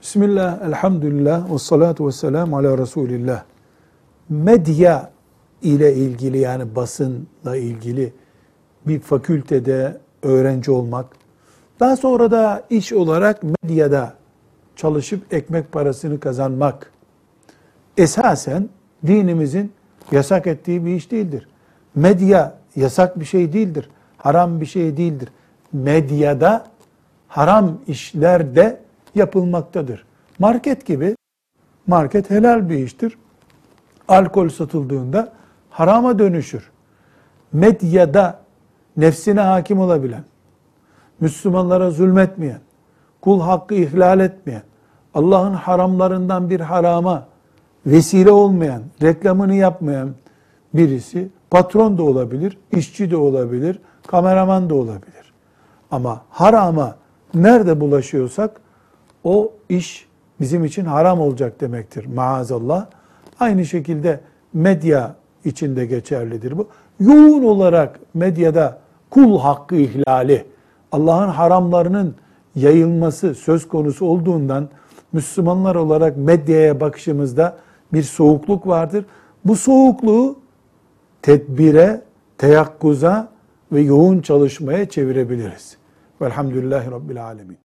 Bismillah, elhamdülillah, ve salatu ve selamu ala Resulillah. Medya ile ilgili yani basınla ilgili bir fakültede öğrenci olmak, daha sonra da iş olarak medyada çalışıp ekmek parasını kazanmak esasen dinimizin yasak ettiği bir iş değildir. Medya yasak bir şey değildir. Haram bir şey değildir. Medyada haram işler de yapılmaktadır. Market gibi, market helal bir iştir. Alkol satıldığında harama dönüşür. Medyada nefsine hakim olabilen, Müslümanlara zulmetmeyen, kul hakkı ihlal etmeyen, Allah'ın haramlarından bir harama vesile olmayan, reklamını yapmayan birisi patron da olabilir, işçi de olabilir, kameraman da olabilir. Ama harama nerede bulaşıyorsak o iş bizim için haram olacak demektir maazallah. Aynı şekilde medya içinde geçerlidir bu. Yoğun olarak medyada kul hakkı ihlali, Allah'ın haramlarının yayılması söz konusu olduğundan Müslümanlar olarak medyaya bakışımızda bir soğukluk vardır. Bu soğukluğu tedbire, teyakkuza ve yoğun çalışmaya çevirebiliriz. Velhamdülillahi Rabbil Alemin.